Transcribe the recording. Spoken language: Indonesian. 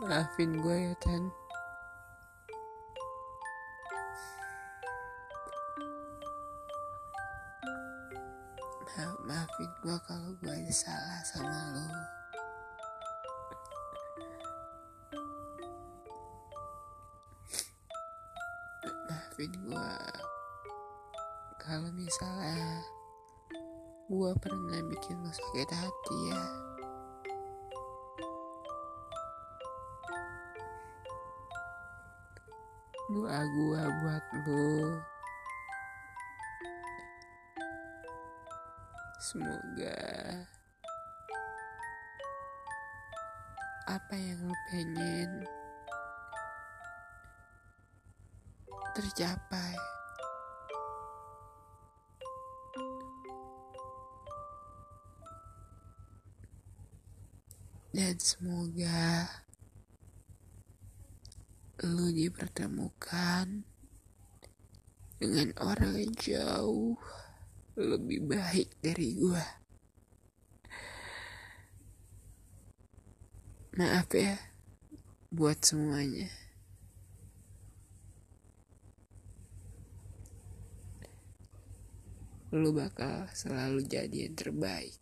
maafin gue ya Tan. Ma maafin gue kalau gue ada salah sama lo. Maafin gue kalau misalnya gue pernah bikin lo sakit hati ya doa gue buat lo semoga apa yang lo pengen tercapai. Dan semoga lu dipertemukan dengan orang yang jauh lebih baik dari gua. Maaf ya buat semuanya. Lu bakal selalu jadi yang terbaik.